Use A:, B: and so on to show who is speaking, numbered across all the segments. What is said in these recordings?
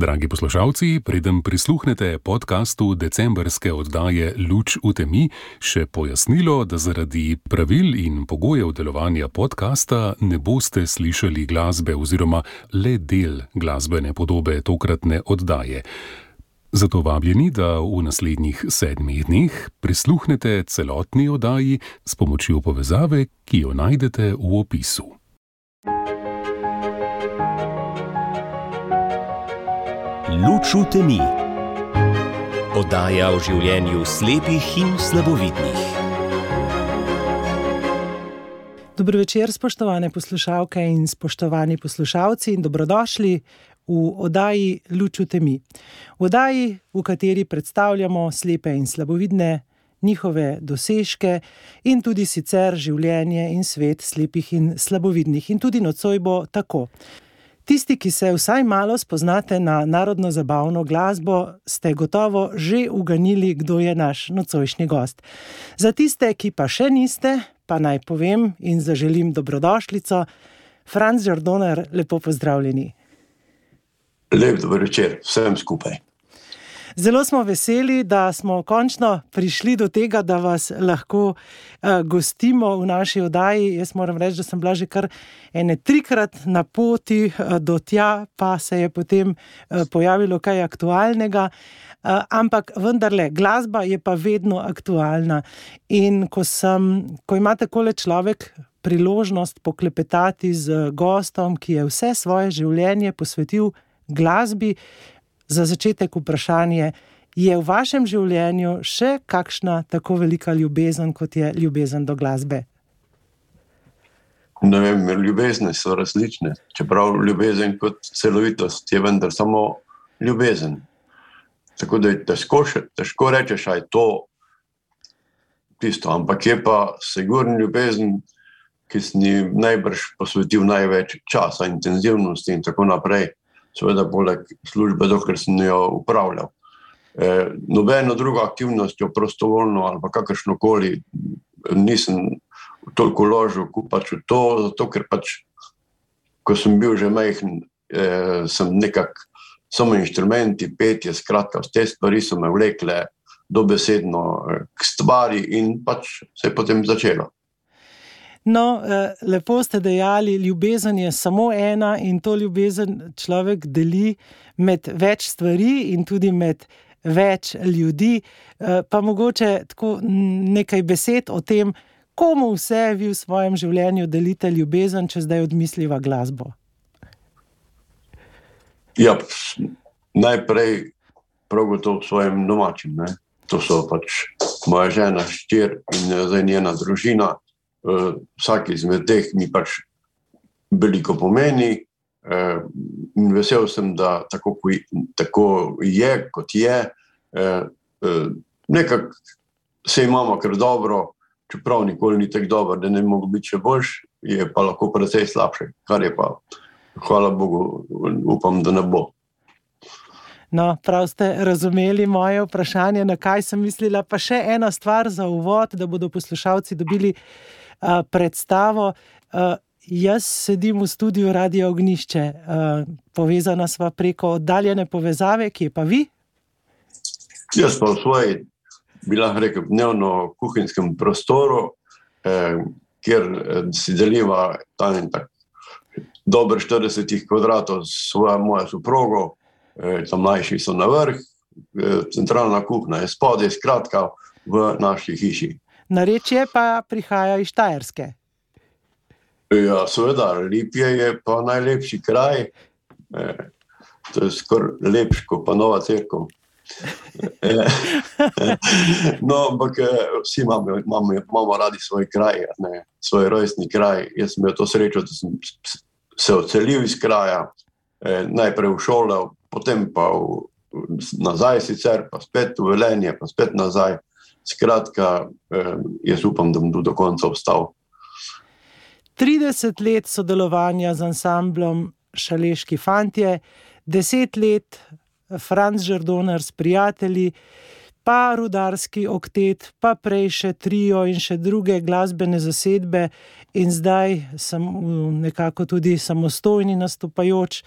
A: Dragi poslušalci, preden prisluhnete podkastu decembrske oddaje Luč v temi, še pojasnilo, da zaradi pravil in pogojev delovanja podkasta ne boste slišali glasbe oziroma le del glasbene podobe tokratne oddaje. Zato vabljeni, da v naslednjih sedmih dneh prisluhnete celotni oddaji s pomočjo povezave, ki jo najdete v opisu.
B: Luč v temi. Oddaja o življenju slepih in slabovidnih.
C: Dobro večer, spoštovane poslušalke in spoštovani poslušalci, in dobrodošli v oddaji Luč v temi. V oddaji, v kateri predstavljamo slepe in slabovidne, njihove dosežke in tudi sicer življenje in svet slepih in slabovidnih. In tudi nocoj bo tako. Tisti, ki se vsaj malo spoznate na narodno zabavno glasbo, ste gotovo že uganili, kdo je naš nocojšnji gost. Za tiste, ki pa še niste, pa naj povem in zaželim dobrodošlico, Franz Jordoner, lepo pozdravljeni.
D: Lep dober večer vsem skupaj.
C: Zelo smo veseli, da smo končno prišli do tega, da vas lahko uh, gostimo v naši oddaji. Jaz moram reči, da sem bila že kar ene trikrat na poti uh, do tja, pa se je potem uh, pojavilo kaj aktualnega. Uh, ampak vendarle, glasba je pa vedno aktualna. In ko, sem, ko ima tako le človek priložnost poklepetati z gostom, ki je vse svoje življenje posvetil glasbi, za začetek vprašanje, je v vašem življenju še kakšna tako velika ljubezen, kot je ljubezen do glasbe?
D: Ne vem, ljubezni so različne. Čeprav ljubezen kot celovitost je vendar samo ljubezen. Tako da je težko, težko reči, da je to tisto. Ampak je pa sigurno ljubezen, ki si najbrž posvetil največ časa, intenzivnosti in tako naprej seveda poleg službe, dokler sem jo upravljal. E, nobeno drugo aktivnostjo, prostovoljno ali kakršno koli, nisem toliko vložil kot pač v to, zato ker pač, ko sem bil že majhen, e, sem nekako samo inštrumenti, petje, skratka, te stvari so me vlekle dobesedno e, k stvari in pač se je potem začelo.
C: No, eh, lepo ste dejali, ljubezen je samo ena in to ljubezen človek deli med več stvari in tudi med več ljudi. Eh, pa mogoče tako nekaj besed o tem, komu vse vi v svojem življenju delite ljubezen, če zdaj odmisliva glasbo.
D: Ja, najprej prav gotovo svojim domačim. Ne? To so pač moja žena, štir in eh, zdaj njena družina. Uh, vsak izmed teh mi pač veliko pomeni, uh, in vesel sem, da tako, tako je, kot je. Uh, Nekako se imamo kar dobro, čeprav nikoli ni tako dobro, da ne mogel biti še boljši, je pa lahko precej slabše, kar je pa, hvala Bogu, upam, da ne bo.
C: No, prav ste razumeli moje vprašanje, na kaj sem mislila. Pa še ena stvar za uvod, da bodo poslušalci dobili uh, predstavo. Uh, jaz sedim v studiu Radio Ognišče, uh, povezana sva preko oddaljene povezave, ki je pa vi?
D: Jaz pa v svoji, bi lahko rekel, dnevno kuhinjskem prostoru, eh, kjer eh, si deliva tam in tako. Dobro 40 kvadratov s svojo mojo soprogo, eh, tam mlajši so na vrh, eh, centralna kuhna je spodaj, skratka v naši hiši.
C: Narečje pa prihaja iz Štajerske.
D: Ja, seveda, Lipje je pa najlepši kraj. E, to je skoraj lepši kot pa nova crkva. E, no, ampak e, vsi imamo, imamo, imamo radi svoj kraj, ne, svoj rojstni kraj. Jaz sem imel to srečo, da sem se odselil iz kraja, eh, najprej v šolo, potem pa v, nazaj, sicer pa spet v Velenje, pa spet nazaj. Skratka, jaz upam, da bom do konca obstal.
C: 30 let sodelovanja z ansamblom Šaleški fantje, 10 let Franz Žrdoner s prijatelji, pa rudarski oktet, pa prej še trio in še druge glasbene zasedbe, in zdaj sem nekako tudi samostojni nastopajoč.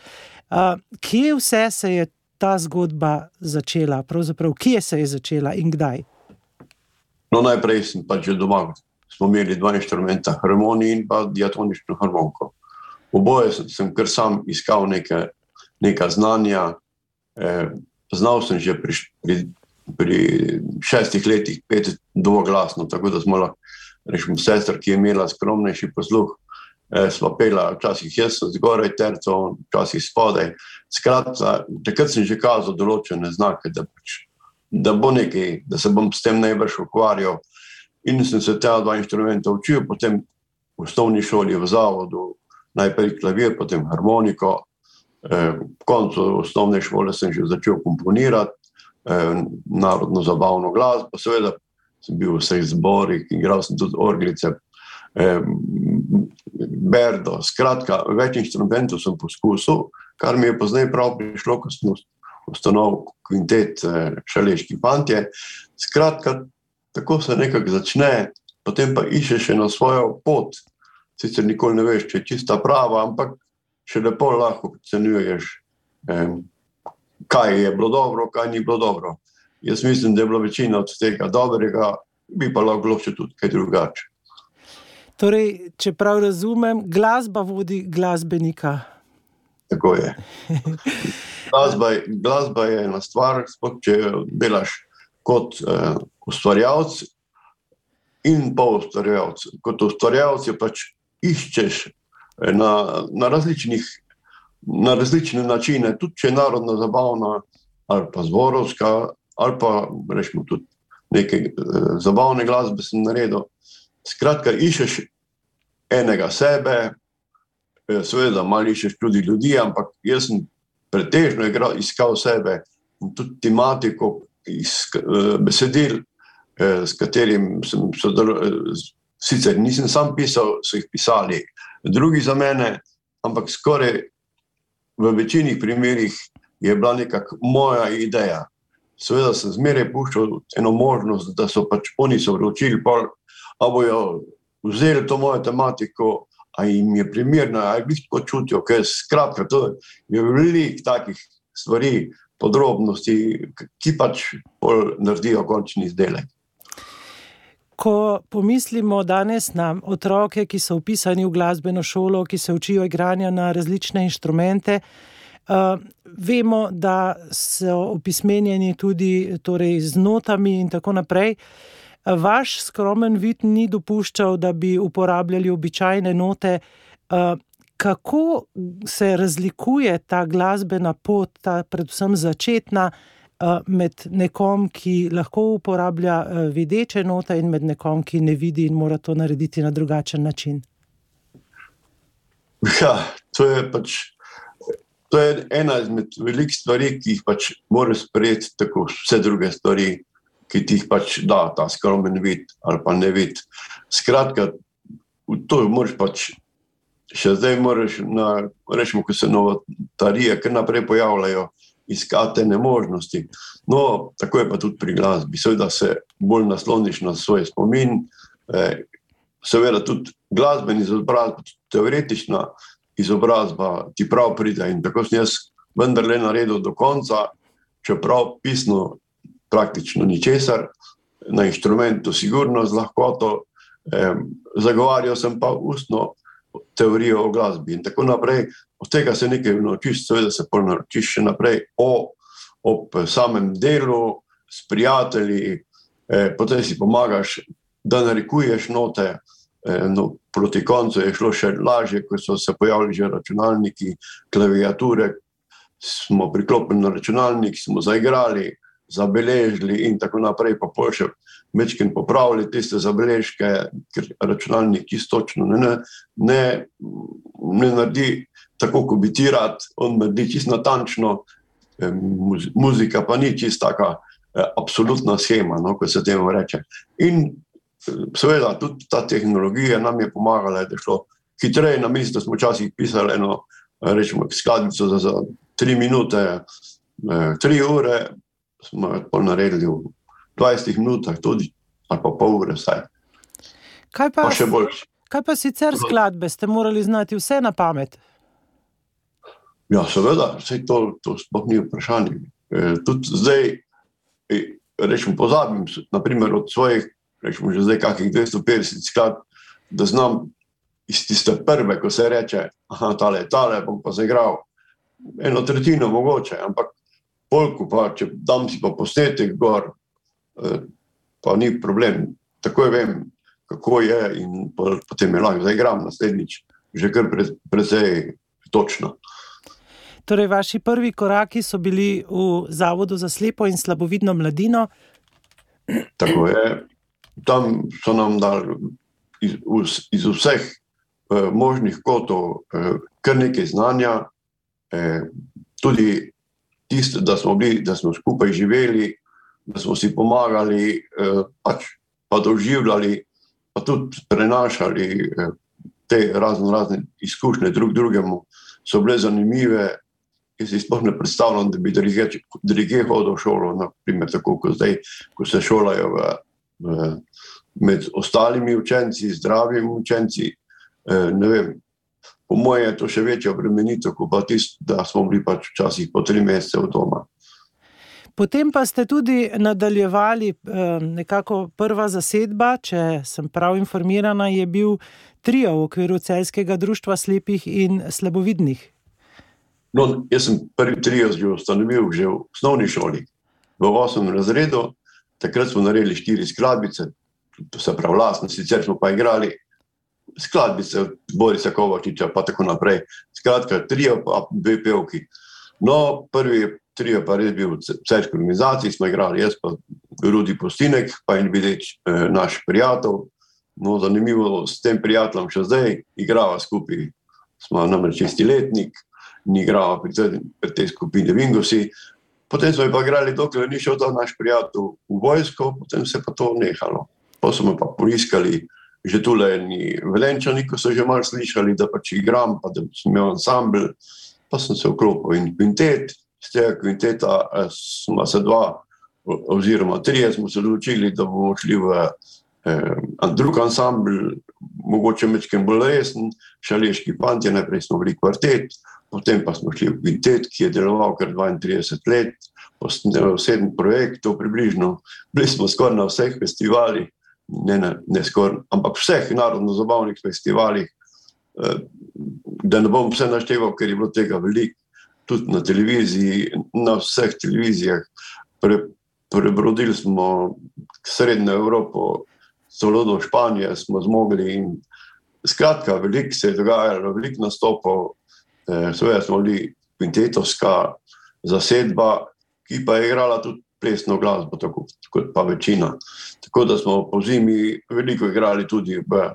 C: Kje vse se je ta zgodba začela, pravzaprav kje se je začela in kdaj?
D: No, najprej sem pač že doma. Smo imeli dva inštrumenta, harmonij in pa diatonično harmoniko. Oboje sem, sem kar sam iskal neke, neka znanja. Eh, znal sem že pri, pri, pri šestih letih pet dvoglasno, tako da smo lahko, rečemo, sestra, ki je imela skromnejši posluh, eh, smo pela, včasih jaz zgoraj terco, včasih spodaj. Skratka, takrat sem že kazal določene znake, da, pač, da bo nekaj, da se bom s tem najbrž ukvarjal. In sem se ta dva inštrumenta učil, potem v osnovni šoli, v zavodu, najprej klavir, potem harmoniko. Eh, v koncu osnovne šole sem že začel komponirati eh, narodno zabavno glasbo, seveda sem bil v vseh zborih, igral sem tudi orglice, eh, berdo. Skratka, več inštrumentov sem poskusil, kar mi je poznaj prav prišlo, ko sem ustanovil kvintet Šaleški pantje. Skratka, tako se nekako začne, potem pa iščeš na svojo pot. Sicer nikoli ne veš, če je čista prava, ampak še lepo lahko ocenjuješ, eh, kaj je bilo dobro, kaj ni bilo dobro. Jaz mislim, da je bila večina od tega dobrega, bi pa lahko bilo še tudi kaj drugače.
C: Torej, če prav razumem, glasba vodi glasbenika.
D: Tako je. Glasba, glasba je ena stvar, spod, če delaš kot uh, ustvarjalec in pa ustvarjalec. Kot ustvarjalec pač iščeš na, na, različnih, na različne načine, tudi če je narodna zabavna ali pa zborovska, ali pa rečemo tudi neke eh, zabavne glasbe, sem naredil. Skratka, iščeš enega sebe, eh, seveda, malo iščeš tudi ljudi, ampak jaz sem pretežno igral, iskal sebe in tudi tematiko iz eh, besedil, eh, s katerim sem sodeloval. Sicer nisem sam pisal, so jih pisali drugi za mene, ampak skoraj v večini primerih je bila nekakšna moja ideja. Seveda sem zmeraj puščal eno možnost, da so pač oni se odločili, da bojo vzeli to mojo tematiko, a jim je primerno, a jih tako čutijo, ker skratka, to je veliko takih stvari, podrobnosti, ki pač naredijo končni izdelek.
C: Ko pomislimo danes na otroke, ki so upisani v glasbeno šolo, ki se učijo igranja na različne inštrumente, uh, vemo, da so opismenjeni tudi torej, z notami in tako naprej. Vaš skromen vid ni dopuščal, da bi uporabljali običajne note. Uh, kako se razlikuje ta glasbena pot, ta predvsem začetna? Eh, med nekom, ki lahko uporablja eh, videče note, in med nekom, ki ne vidi in mora to narediti na drugačen način?
D: Ja, to je pač. To je ena izmed velikih stvari, ki jih pač moraš sprejeti, tako vse druge stvari, ki ti jih pač da ta skromen vid ali pa ne vid. Skratka, to moraš pač še zdaj, moraš na, rečemo, ko se novotarije, kar naprej pojavljajo, iskati nemožnosti. No, tako je pa tudi pri glasbi. Seveda se bolj nasloniš na svoj spomin, eh, seveda tudi glasbeni izobrazba, tudi teoretična izobrazba ti prav pride. In tako sem jaz vendarle naredil do konca, čeprav pisno praktično ničesar, na inštrumentu, sigurno z lahkoto, eh, zagovarjal sem pa ustno teorijo o glasbi in tako naprej. Od tega se nekaj naučiš, seveda se pa naučiš še naprej o, o samem delu, s prijatelji, eh, potem si pomagaš, da narekuješ note. Eh, no, proti koncu je šlo še lažje, ko so se pojavili že računalniki, klaviature. Smo priklopili na računalnik, smo zaigrali, zabeležili in tako naprej, pa še večkrat popravili tiste zabeležke, ker računalnik istočno ne, ne, ne, ne naredi tako, kot bi ti rad, on naredi čisto natančno, muzika pa ni čisto taka eh, absolutna schema, no, kot se temu reče. In seveda tudi ta tehnologija nam je pomagala, da je šlo hitreje na mestu, da smo včasih pisali eno, rečemo, skladnico za, za tri minute, eh, tri ure, smo jo naredili v 20 minutah, tudi ali pa pol ure. Vsaj.
C: Kaj pa, pa kaj pa sicer skladbe, ste morali znati vse na pamet?
D: Ja, seveda, vse to, to sploh ni vprašanje. E, tudi zdaj, e, rečemo, pozabim, naprimer od svojih, rečemo, že zdaj kakih 250 skladb, da znam iz tiste prve, ko se reče, aha, tale, tale, bom pa zaigral eno tretjino mogoče, ampak polku pa, če dam si pa posnetek gor, e, pa ni problem, takoj vem, kako je in potem je lahko zaigram naslednjič, že kar pre, precej točno.
C: Torej, vaši prvi koraki so bili v Zavodu za slepo in slabovidno mladino.
D: Tako je. Tam so nam dali iz, iz vseh eh, možnih kotov eh, kar nekaj znanja, eh, tudi tisto, da smo, bili, da smo skupaj živeli, da smo si pomagali, eh, pač, pa doživljali, pa tudi prenašali eh, te razno razne izkušnje drug drugemu, so bile zanimive. Jaz si sploh ne predstavljam, da bi druge hodil v šolo, naprimer, tako kot zdaj, ko se šolajo v, v, med ostalimi učenci, zdravimi učenci. Eh, vem, po mojem je to še večja obremenitev, kot pa tisto, da smo bili pač včasih po tri mesece v doma.
C: Potem pa ste tudi nadaljevali, eh, nekako prva zasedba, če sem prav informirana, je bil trio v okviru celskega društva slepih in slabovidnih.
D: No, jaz sem prvi trio že ustanovil že v osnovni šoli, v osmem razredu. Takrat smo naredili štiri skladbice, se pravi, vlastno, sicer smo pa igrali skladbice, Borisa Kovačiča, pa tako naprej. Skratka, trio, pa dve pevki. No, prvi trio pa res bil v celski organizaciji, smo igrali jaz, pa Rudi Postinek, pa in videč eh, naš prijatelj. No, zanimivo, s tem prijateljem še zdaj igrava skupaj, smo namreč isti letnik ni igral pri, pri tej skupini Vingosi. Potem smo pa igrali, dokler ni šel ta naš prijatelj v vojsko, potem se je pa to nehalo. Pa smo pa poiskali že tule eni velenčani, ko so že malo slišali, da pač igram, pa da sem imel ansambl, pa sem se vklopil in kvintet. Z tega kvinteta eh, smo se dva, oziroma trije, smo se odločili, da bomo šli v eh, drug ansambl, mogoče mečkem bolj resen, šaleški pantje, najprej smo bili kvartet, Potem pa smo šli v Vintet, ki je deloval kar 32 let, posnel sedem projektov, približno, bili smo skoraj na vseh festivalih, ne, ne, ne skoraj, ampak vseh narodno-zabavnih festivalih. Eh, da ne bom vse našteval, ker je bilo tega veliko, tudi na televiziji, na vseh televizijah. Pre, prebrodili smo Srednjo Evropo, celo do Španije smo zmogli. Skratka, veliko se je dogajalo, veliko nastopov. Eh, seveda smo bili kvintetovska zasedba, ki pa je igrala tudi plesno glasbo, tako kot pa večina. Tako da smo po zimi veliko igrali tudi v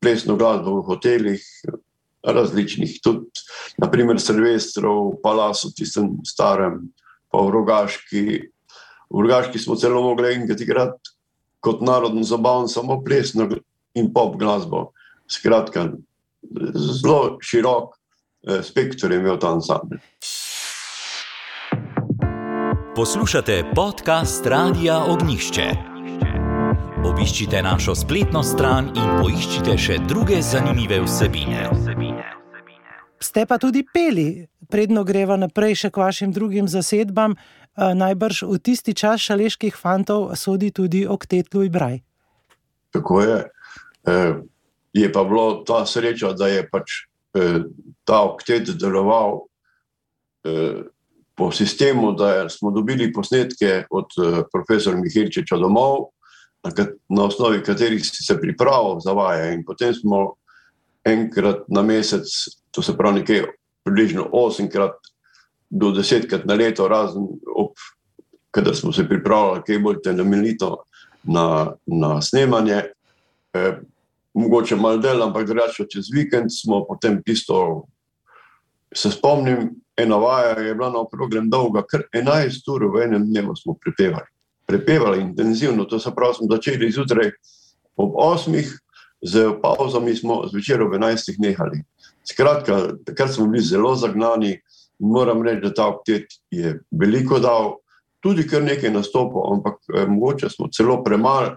D: plesno glasbo v hotelih, različnih, tudi naprimer Silvestrov, Palasu, tistem starem, pa v Rogaški. V Rogaški smo celo mogli enkrat igrati kot narodno zabavno, samo plesno in pop glasbo. Skratka, zelo širok Eh, spektrum je imel ta ansambl.
B: Poslušate podcast Radia Ognišče. Obiščite našo spletno stran in poiščite še druge zanimive vsebine.
C: Ste pa tudi peli, predno greva naprej še k vašim drugim zasedbam, eh, najbrž v tisti čas šaleških fantov sodi tudi Oktet Louis Braj.
D: Tako je. Eh, je pa bilo ta sreča, da je pač Eh, ta oktet deloval po sistemu, da smo dobili posnetke od eh, profesora Mihajloviča domov, na osnovi katerih si se pripravil za vaje. In potem smo enkrat na mesec, to se pravi nekaj približno osemkrat do desetkrat na leto, razen ob, kadar smo se pripravljali, kaj bolj temeljito na, na snemanje mogoče malo del, ampak drugače čez vikend smo potem tisto. Se spomnim, ena vaja je bila na okroglem dolga, kar 11 ur v enem dnevu smo prepevali. Prepevali intenzivno, to se pravi, smo začeli zjutraj ob 8, z pauzami smo zvečer ob 11 nehali. Skratka, takrat smo bili zelo zagnani moram reči, da ta oktet je veliko dal, tudi kar nekaj nastopov, ampak eh, mogoče smo celo premalo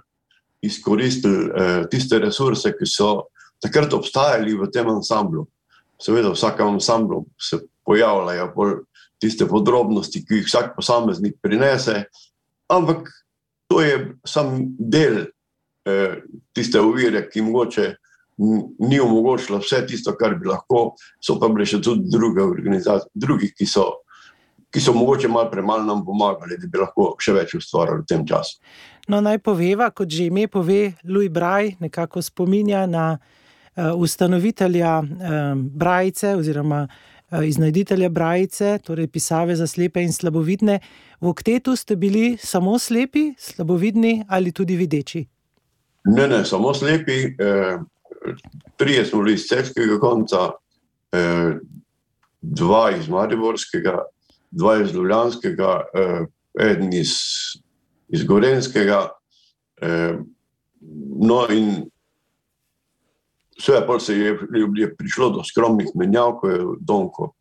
D: izkoristili eh, tiste resurse, ki so takrat obstajali v tem ansamblu. Seveda, v vsakem ansamblu se pojavljajo tiste podrobnosti, ki jih vsak posameznik prinese. Ampak to je samo del eh, tiste ovire, ki mogoče ni omogočila vse tisto, kar bi lahko, so pa bile še tudi druge organizacije, drugi, ki so, ki so mogoče malo premalo nam pomagali, da bi lahko še več ustvarjali v tem času.
C: No, naj poveva, kot že ime pove, Louis Braj nekako spominja na uh, ustanovitelja uh, Brajce oziroma uh, iznajditelja Brajce, torej pisave za slepe in slabovidne. V oktetu ste bili samo slepi, slabovidni ali tudi videči?
D: Ne, ne, samo slepi. Eh, trije smo bili iz Cevskega konca, eh, dva iz Mariborskega, dva iz Ljubljanskega, eh, en iz, iz Gorenskega. Eh, no, in vse pa se je, je prišlo do skromnih menjav, ko je Donko.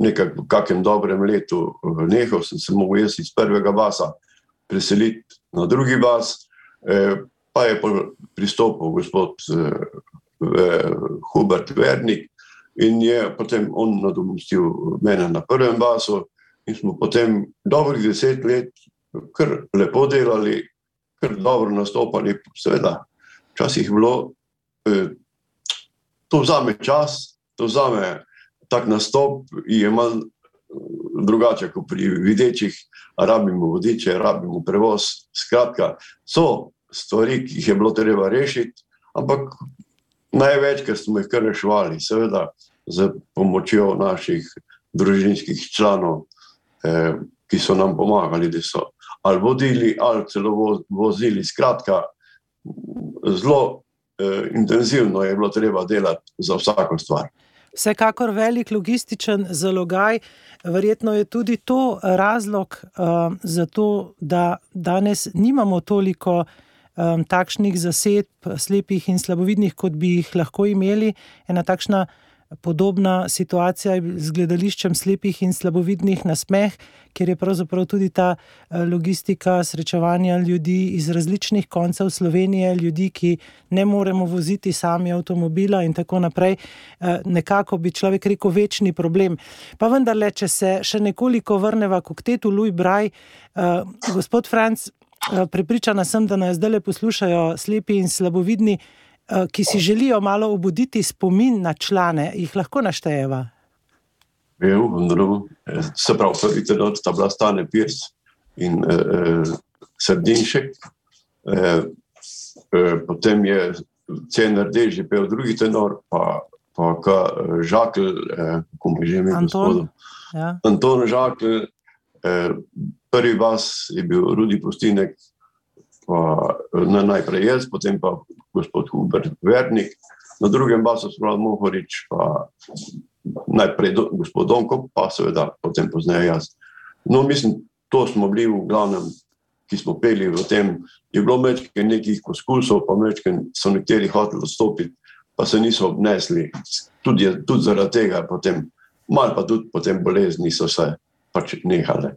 D: Nekaj v kakem dobrem letu nehal, sem se mogel jaz iz prvega basa preseliti na drugi bas. Eh, pa je pristopil gospod eh, Hubert Vernik in je potem on nadomestil mene na prvem basu in smo potem dobrih deset let kar lepo delali, kar dobro nastopali. Seveda, včasih je bilo, eh, to vzame čas, to vzame tak nastop in je malo drugače kot pri videčih, rabimo vodiče, rabimo prevoz. Skratka, so stvari, ki jih je bilo treba rešiti, ampak največkrat smo jih kar reševali, seveda, z pomočjo naših družinskih članov, eh, ki so nam pomagali, da so ali vodili, ali celo vozili. Skratka, zelo intenzivno je bilo treba delati za vsako stvar.
C: Vsekakor velik logističen zalogaj. Verjetno je tudi to razlog uh, za to, da danes nimamo toliko uh, um, takšnih zasedb, slepih in slabovidnih, kot bi jih lahko imeli. Ena takšna podobna situacija je z gledališčem slepih in slabovidnih na smeh, ker je pravzaprav tudi ta uh, logistika srečevanja ljudi iz različnih koncev Slovenije, ljudi, ki ne moremo voziti sami avtomobila in tako naprej. Uh, nekako bi človek rekel, večni problem. Pa vendarle, če se še nekoliko vrnemo k oktetu Louis Braj, uh, gospod Franc, Eh, prepričana sem, da nas zdaj poslušajo slepi in slabovidni, eh, ki si želijo malo obuditi spomin na člane, jih lahko naštejeva.
D: Se pravi, prvi tenor sta bila Stane Pirs in eh, Srdinšek, eh, eh, potem je Cenar Dež pel drugi tenor, pa, pa ka, Žakl, eh, kako mi že imamo
C: Anton, ja.
D: Anton Žakl, eh, prvi vas je bil Rudi Postinek, pa na najprej jaz, potem pa gospod Hubert Vernik, na drugem basu smo Mohorič, pa najprej do, gospod Donko, pa seveda potem pozneje jaz. No, mislim, to smo bili v glavnem, ki smo peli v tem, je bilo mečke nekih poskusov, pa mečke so nekateri hoteli odstopiti, pa se niso obnesli, tudi, tudi zaradi tega potem, malo pa tudi potem bolezni so se pač nehale.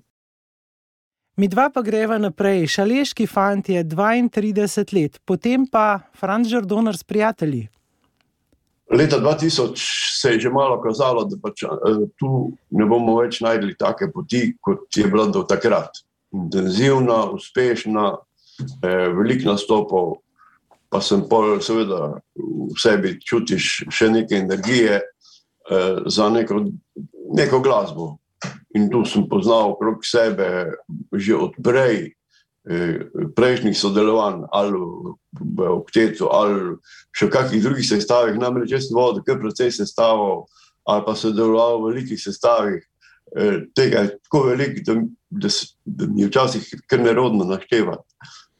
C: Mi dva pa greva naprej. Šaleški fant je 32 let, potem pa Franz Žordonar s prijatelji.
D: Leta 2000 se je že malo kazalo, da pač, uh, tu ne bomo več najdli take poti, kot je bila do takrat. Intenzivna, uspešna, eh, veliko nastopov, pa sem pol, seveda, v sebi čutiš še nekaj energije eh, za neko, neko glasbo. In tu sem poznal okrog sebe že odprej, eh, prejšnjih sodelovanj, ali v Oktetu, ali še v kakšnih drugih sestavih. Namreč jaz sem vodil kar precej sestavov, ali pa sodeloval v velikih sestavih. Eh, tega je tako veliko, da, da, da mi je včasih kar nerodno naštevati.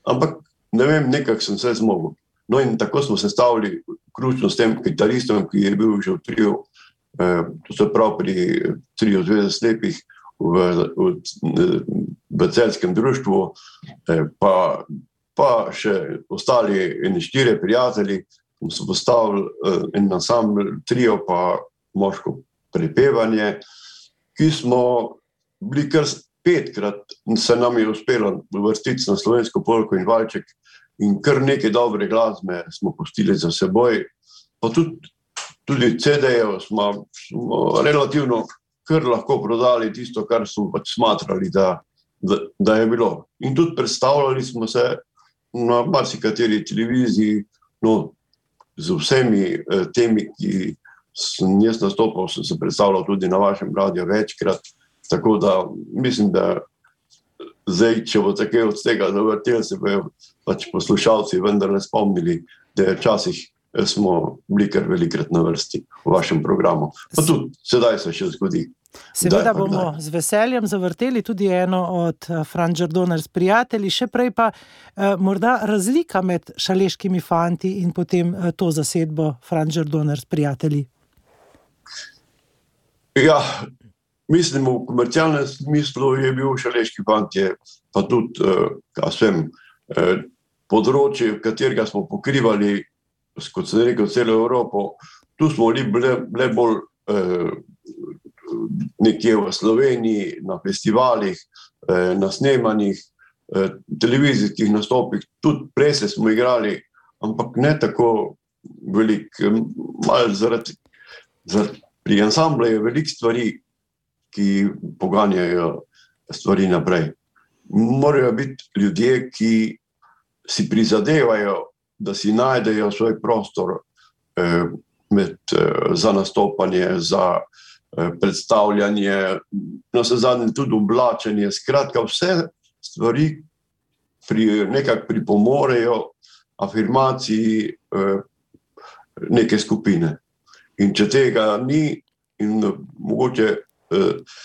D: Ampak ne vem, nekako sem se zmogel. No, in tako smo se stavili, ključno s tem kitaristom, ki je bil že v triju se pravi pri Triju zveze slepih v, v, v celskem društvu, eh, pa, pa še ostali eni štiri prijatelji, smo se postavili eh, en ansambl, trio pa moško prepevanje, ki smo bili kar petkrat, se nam je uspelo vrstiti na slovensko polko in valček in kar nekaj dobre glasbe smo pustili za seboj, pa tudi tudi CD-jev smo, smo relativno kar lahko prodali tisto, kar smo pač smatrali, da, da, da je bilo. In tudi predstavljali smo se na marsikateri televiziji, no, z vsemi eh, temi, ki sem jaz nastopal, sem se predstavljal tudi na vašem radiju večkrat. Tako da mislim, da zdaj, če bo tako od tega zavrtel, se bodo pač poslušalci vendarle spomnili, da je včasih smo bili kar velikrat na vrsti v vašem programu. Pa tudi sedaj se še zgodi.
C: Seveda bomo z veseljem zavrteli tudi eno od eh, Franča Donner s prijatelji, še prej pa eh, morda razlika med šaleškimi fanti in potem eh, to zasedbo Franča Donner s prijatelji.
D: Ja, mislim, v komercialnem smislu je bil šaleški fant, pa tudi eh, vem, eh, področje, katerega smo pokrivali, kot se reče, celo Evropo. Tu smo bili bolj. Eh, nekje v Sloveniji, na festivalih, eh, na snemanjih, eh, televizijskih nastopih, tudi prej smo igrali, ampak ne tako velik. Zaradi, zaradi, pri ansamblu je veliko stvari, ki poganjajo stvari naprej. Morajo biti ljudje, ki si prizadevajo, da si najdejo svoj prostor eh, med, eh, za nastopanje, za eh, Eh, predstavljanje, na vse zadnje tudi oblačenje. Skratka, vse stvari pri, nekako pripomorejo afirmaciji eh, neke skupine. In če tega ni, in mogoče, eh,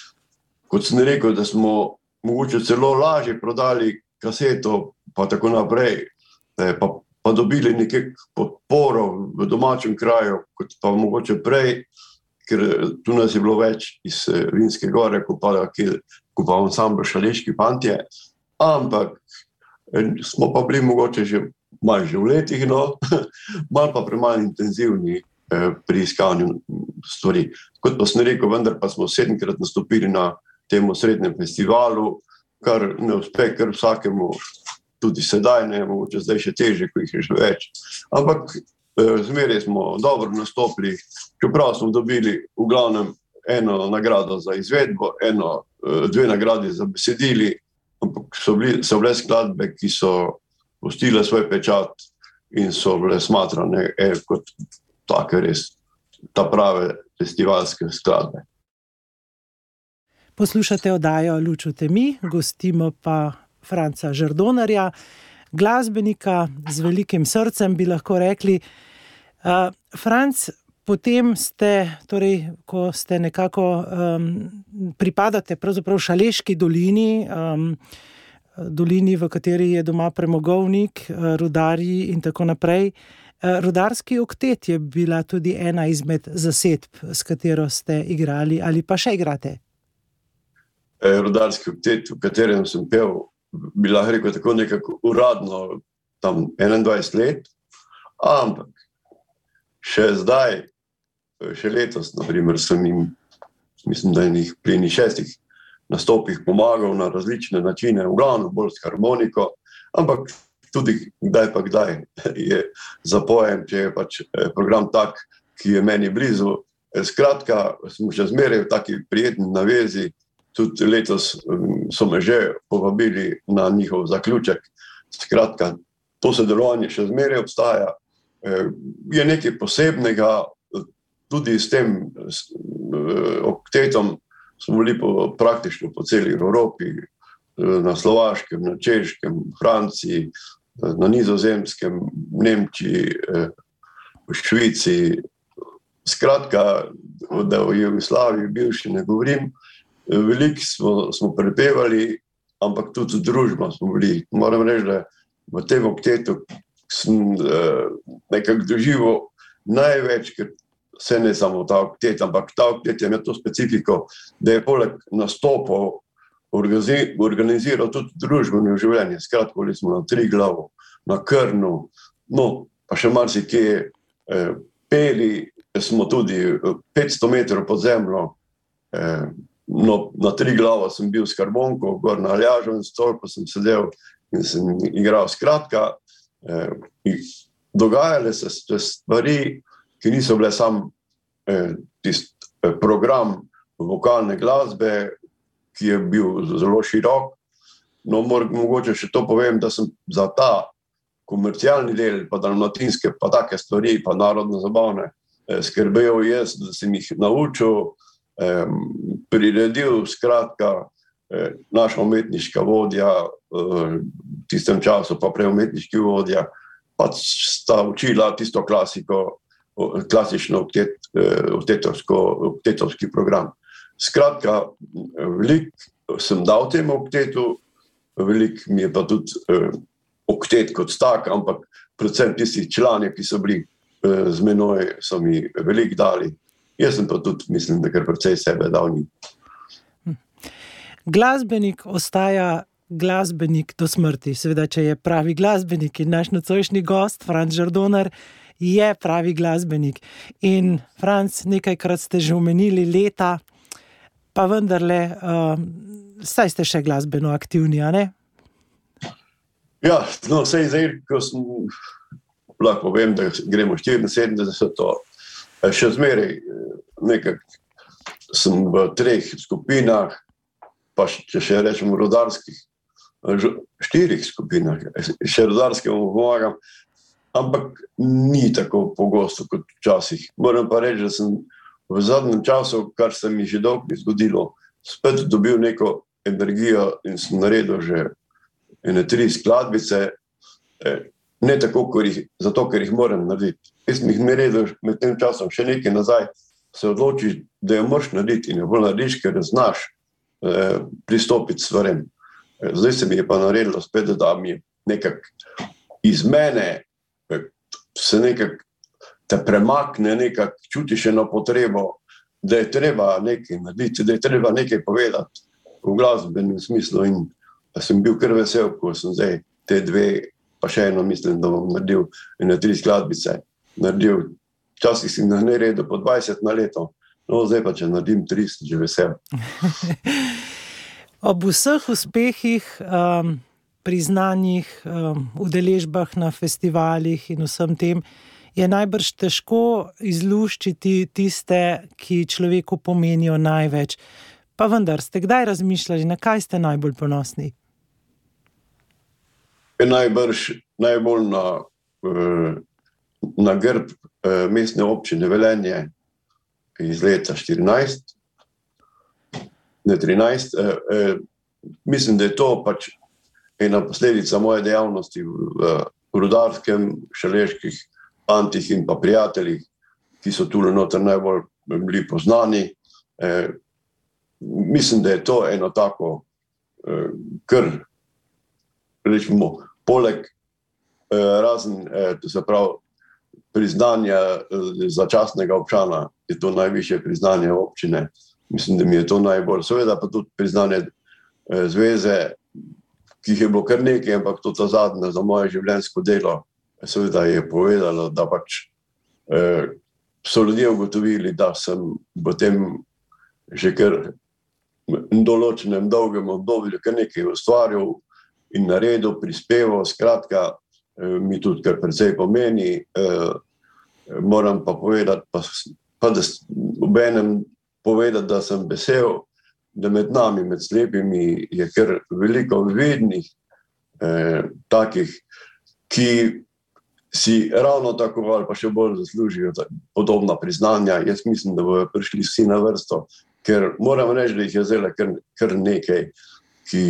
D: kot sem rekel, da smo mogoče celo lažje prodali kaseto, pa tako naprej, pa, pa dobili nekaj podporo v domačem kraju, kot pa mogoče prej ker eh, tu nas je bilo več iz eh, Vinske gore, kot pa, pa ansambl Šaleški fantje. Ampak eh, smo pa bili mogoče že malo že v letih, no, malo pa premalo intenzivni eh, pri iskanju stvari. Kot pa sem rekel, vendar pa smo sedemkrat nastopili na tem srednjem festivalu, kar ne uspe kar vsakemu, tudi sedaj, ne, mogoče zdaj še teže, ko jih je že več. Ampak Eh, zmeraj smo dobro nastopili, čeprav smo dobili v glavnem eno nagrado za izvedbo, eno, eh, dve nagradi za besedili, ampak so, bili, so bile skladbe, ki so pustile svoj pečat in so bile smatrane eh, kot take res ta prave festivalske skladbe.
C: Poslušate oddajo Luč v temi, gostimo pa Franca Žrdonarja glasbenika z velikim srcem, bi lahko rekli. Franc, potem ste, torej, ko ste nekako um, pripadate pravzaprav Šaleški dolini, um, dolini, v kateri je doma premogovnik, rudarji in tako naprej. Rudarski oktet je bila tudi ena izmed zasedb, s katero ste igrali ali pa še igrate.
D: Rudarski oktet, v katerem sem pel, bi lahko rekel, tako nekako uradno, tam 21 let, ampak še zdaj, še letos, naprimer, sem jim, mislim, da jih pri njih šestih nastopih pomagal na različne načine, v glavnem bolj s harmoniko, ampak tudi kdaj pa kdaj je zapojem, če je pač eh, program tak, ki je meni blizu. Skratka, smo še zmeraj v taki prijetni navezi, tudi letos so me že povabili na njihov zaključek. Skratka, to sodelovanje še zmeraj obstaja. Eh, je nekaj posebnega, tudi s tem eh, oktetom smo bili po, praktično po celi Evropi, eh, na Slovaškem, na Češkem, Franciji, na Nizozemskem, Nemčiji, v Švici. Skratka, da o Jugoslaviji bivši ne govorim, veliko smo, smo prepevali, ampak tudi družba smo bili. Moram reči, da v tem oktetu sem uh, nekako doživel največ, ker se ne samo ta oktet, ampak ta oktet je imel to specifiko, da je poleg nastopov organiziral tudi družbeno življenje. Skratka, bili smo na tri glavo, na krnu, no, pa še marsikje eh, peli, smo tudi 500 metrov pod zemljo. Eh, no, na tri glave sem bil s karbonko, gor na Aljažovem stolpu sem sedel in sem igral. Skratka, eh, dogajale se stvari, ki niso bile samo eh, tisti eh, program vokalne glasbe, ki je bil zelo širok. No, mogoče še to povem, da sem za ta komercialni del, pa dalmatinske, pa take stvari, pa narodno zabavne, skrbel jaz, da sem jih naučil, priredil, skratka, naša umetniška vodja, v tistem času pa prej umetniški vodja, pa sta učila tisto klasiko, klasično oktetovski program. Skratka, veliko sem dal temu oktetu, veliko mi je pa tudi oktet kot tak, ampak predvsem tisti člani, ki so bili z menoj, so mi veliko dali. Jaz sem pa tudi, mislim, da kar precej sebe dal njim.
C: Glasbenik ostaja glasbenik do smrti. Seveda, če je pravi glasbenik in naš nocojšnji gost, Franz Žordoner, je pravi glasbenik. In Franz, nekajkrat ste že omenili leta, pa vendarle, uh, saj ste še glasbeno aktivni, a ne?
D: Ja, no, vse zdaj, ko sem lahko povem, da gremo 74, še zmeraj nekako sem v treh skupinah, pa če še rečemo rodarskih, štirih skupinah, še rodarskemu pomagam, ampak ni tako pogosto kot včasih. Moram pa reči, da sem v zadnjem času, kar se mi že dolgo zgodilo, spet dobil neko energijo in sem naredil že ene tri skladbice, ne tako, ker jih, zato ker jih moram narediti. Jaz sem jih naredil med tem časom še nekaj nazaj, se odločiš, da jo moraš narediti in jo bolj narediš, ker znaš eh, pristopiti stvarem. Zdaj se mi je pa naredilo spet, da mi je nekako iz mene, se nekako te premakne, nekako čutiš eno potrebo, da je treba nekaj narediti, da je treba nekaj povedati v glasbenem smislu. In sem bil kar vesel, ko sem zdaj te dve, pa še eno, mislim, da bom naredil ene tri skladbice. Naredil, včasih sem jih naredil po 20 na leto, no zdaj pa če naredim 30, že vesel.
C: Ob vseh uspehih, um, priznanjih, um, udeležbah na festivalih in vsem tem, je najbrž težko izluščiti tiste, ki človeku pomenijo največ. Pa vendar, ste kdaj razmišljali, na kaj ste najbolj ponosni?
D: Najbrž najbolj na, eh, na grb eh, mestne občine Velenje iz leta 2014 ne 13. Eh, mislim, da je to pač ena posledica moje dejavnosti v, rudarskem, šaleških antih in pa prijateljih, ki so tu noter najbolj bili poznani. Eh, mislim, da je to eno tako, eh, kar rečemo, poleg eh, razen, eh, to se pravi. Priznanje eh, začasnega občana je to najvišje priznanje občine, mislim, da mi je to najbolj, seveda pa tudi priznanje eh, zveze, ki jih je bilo kar nekaj, ampak to je zadnje za moje življenjsko delo. Seveda je povedalo, da pač eh, so ljudje ugotovili, da sem v tem že kar določenem dolgem obdobju kar nekaj ustvaril in naredil, prispeval, skratka, eh, mi tudi kar precej pomeni. Eh, moram pa povedati, pa, pa da v enem povedati, da sem vesel, da med nami, med slepimi, je kar veliko vidnih, eh, takih, ki si ravno tako ali pa še bolj zaslužijo podobna priznanja. Jaz mislim, da bodo prišli vsi na vrsto, ker moram reči, da jih je zelo kar, kar nekaj, ki,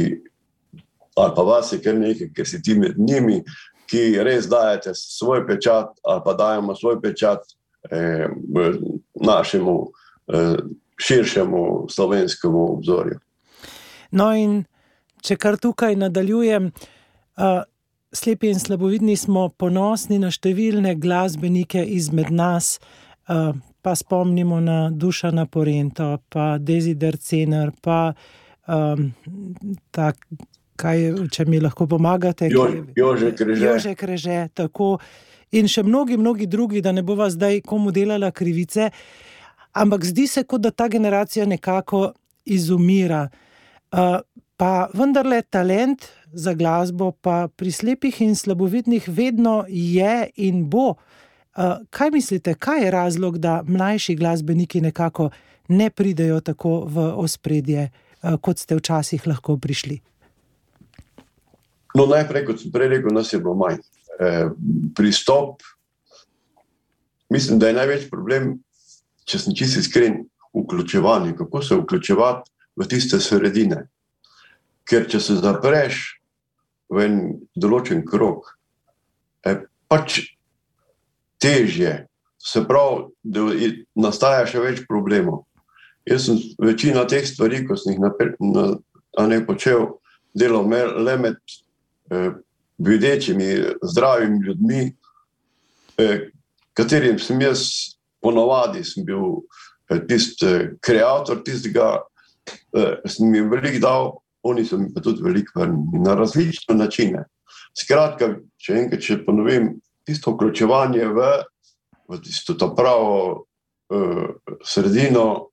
D: ali pa vas je kar nekaj, ker si ti med njimi. Ki res dajete svoj pečat, ali pa dajemo svoj pečat eh, našemu eh, širšemu slovenskemu obzorju.
C: No, in če kar tukaj nadaljujem, uh, slepi in slabovidni smo ponosni na številne glasbenike izmed nas. Pa spomnimo na Dušana Porento, pa Desider Cener, pa um, tak, kaj, če mi lahko pomagate,
D: Jože Kreže.
C: Jože Kreže tako, in še mnogi, mnogi drugi, da ne bova zdaj komu delala krivice. Uh, ampak zdi se, kot da ta generacija nekako izumira. Uh, pa vendarle talent za glasbo, pa pri slepih in slabovidnih, vedno je in bo Kaj mislite, kaj je razlog, da mlajši glasbeniki nekako ne pridejo tako v ospredje, kot ste včasih lahko prišli?
D: No, najprej, kot sem prej rekel, nas je bilo manj. E, pristop, mislim, da je največji problem, če sem čisto iskren, vključevanje. Kako se vključevati v tiste sredine? Ker če se zapreš v en določen krog, je pač težje, se pravi, da nastaja še več problemov. Jaz sem večino teh stvari, ko sem jih na, na, ne počel, delal le med videčimi, zdravimi ljudmi, eh, katerim sem jaz ponovadi bil eh, tisti ustvarjalec eh, tistega, eh, sem jim veliko dal, oni so mi pa tudi veliko vrnili na različne načine. Skratka, če enkrat če ponovim, tisto vključevanje v, v tisto pravo uh, sredino,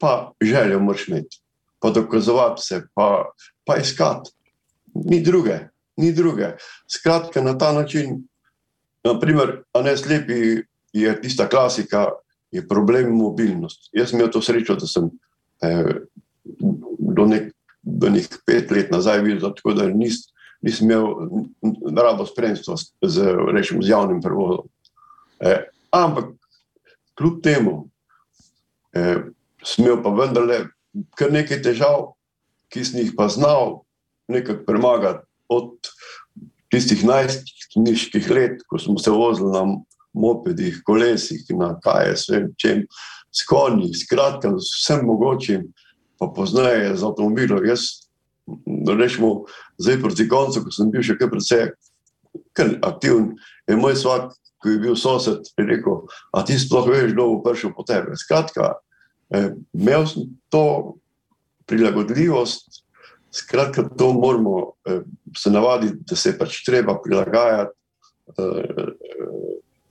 D: pa željo moraš imeti, pa dokazovati se, pa, pa iskati. Ni druge, ni druge. Skratka, na ta način, naprimer, a ne slepi, je tista klasika, je problem mobilnost. Jaz sem imel to srečo, da sem eh, do nekaj do njih pet let nazaj videl, tako da nis, nisem imel rado spremstva z, rečem, z javnim prevozom. Eh, ampak kljub temu eh, sem imel pa vendarle kar nekaj težav, ki sem jih pa znal nekako premagati od tistih najstniških let, ko smo se vozili na mopedih, kolesih, na kaj je vse, čem, s konji, skratka, vsem mogočim pa poznaje z avtomobilom. Jaz, rečemo, zdaj proti koncu, ko sem bil še kar precej aktiven, je moj svak, ki je bil sosed, rekel: A ti sploh veš, kdo bo prišel po tebi. Skratka, eh, imel sem to prilagodljivost, skratka, to moramo eh, se navaditi, da se pač treba prilagajati eh,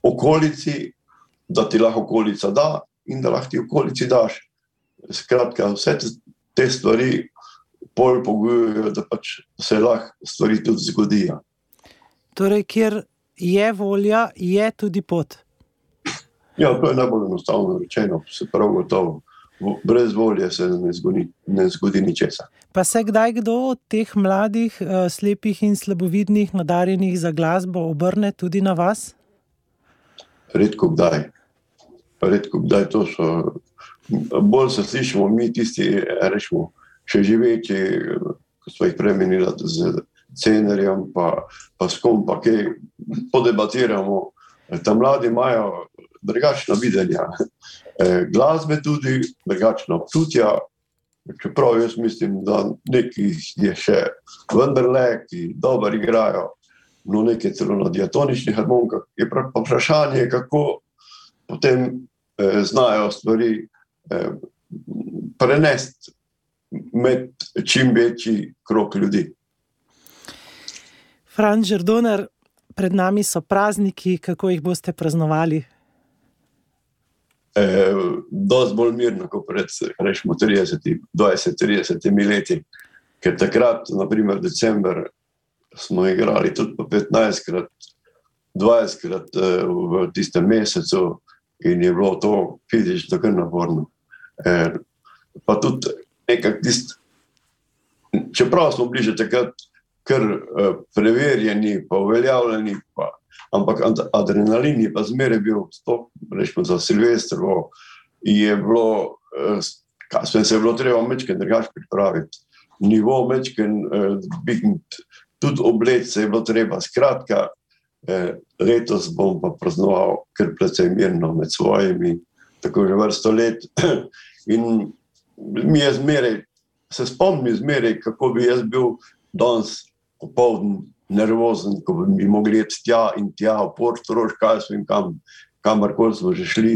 D: okolici, da ti lahko okolica da in da lahko ti okolici daš. Skratka, vse te stvari bolj pogojujejo, da pač se lahko stvari tudi zgodijo.
C: Torej, kjer je volja, je tudi pot.
D: Ja, to je najbolj enostavno rečeno, se pravi, gotovo. Brez volje se ne zgodi, ne zgodi ničesar.
C: Pa se kdaj kdo od teh mladih, uh, slepih in slabovidnih, nadarjenih za glasbo, obrne tudi na vas?
D: Redko kdaj. Redko kdaj to so bolj se slišimo, mi tisti, rečemo, še živeči, kot smo jih premenili z scenarjem, pa, pa s kom, pa kaj podebatiramo. Ta mladi imajo drugačna videnja, e, glasbe tudi, drugačna občutja. Čeprav jaz mislim, da nekaj je še vendarle, ki dobro igrajo, no nekaj celo na diatoničnih harmonikah, je pa vprašanje, kako potem eh, znajo stvari Eh, prenesti med čim večji krok ljudi.
C: Franz Žrdoner, pred nami so prazniki, kako jih boste praznovali?
D: E, dosti bolj mirno, kot pred rečemo, 20-30 leti. Ker takrat, naprimer, decembr, smo igrali tudi po 15 krat, 20 krat eh, v tistem mesecu, in je bilo to fizično kar naporno. Eh, pa tudi nekaj tist, čeprav smo bili že takrat kar eh, preverjeni, pa uveljavljeni, pa, ampak adrenalin je pa zmeraj bil, rečemo za Silvestrovo, je bilo, eh, kaj se je bilo treba mečken drugač pripraviti, nivo mečken, tudi oblec se je bilo treba, skratka, letos bom pa praznoval kar precej mirno med svojimi, tako že vrsto let, In mi je zmeraj, se spomnim zmeraj, kako bi jaz bil danes popoln nervozen, ko bi mogli iti tja in tja, v port, rož, kaj smo in kam, kamorkoli smo že šli.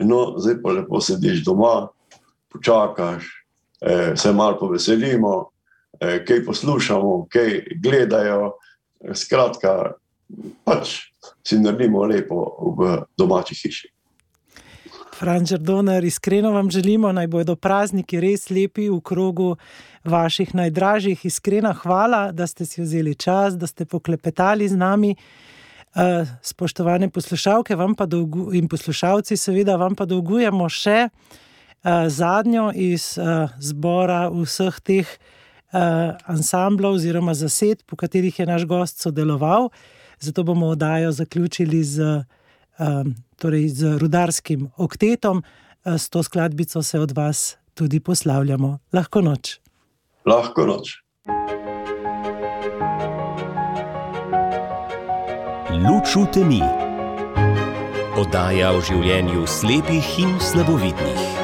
D: No, zdaj pa lepo sediš doma, počakaš, eh, se malo poveselimo, eh, kaj poslušamo, kaj gledajo. Skratka, pač si naredimo lepo v domači hiši.
C: Franč Donar, iskreno vam želimo, naj bodo prazniki res lepi v krogu vaših najdražjih. Iskrena hvala, da ste si vzeli čas, da ste poklepetali z nami. Uh, spoštovane poslušalke dolgu, in poslušalci, seveda vam pa dolgujemo še uh, zadnjo iz uh, zbora vseh teh uh, ansamblov oziroma zased, po katerih je naš gost sodeloval. Zato bomo oddajo zaključili z, um, torej z rudarskim oktetom. Uh, s to skladbico se od vas tudi poslavljamo. Lahko noč.
D: Lahko noč.
B: Luč v temi. Oddaja o življenju slepih in slabovidnih.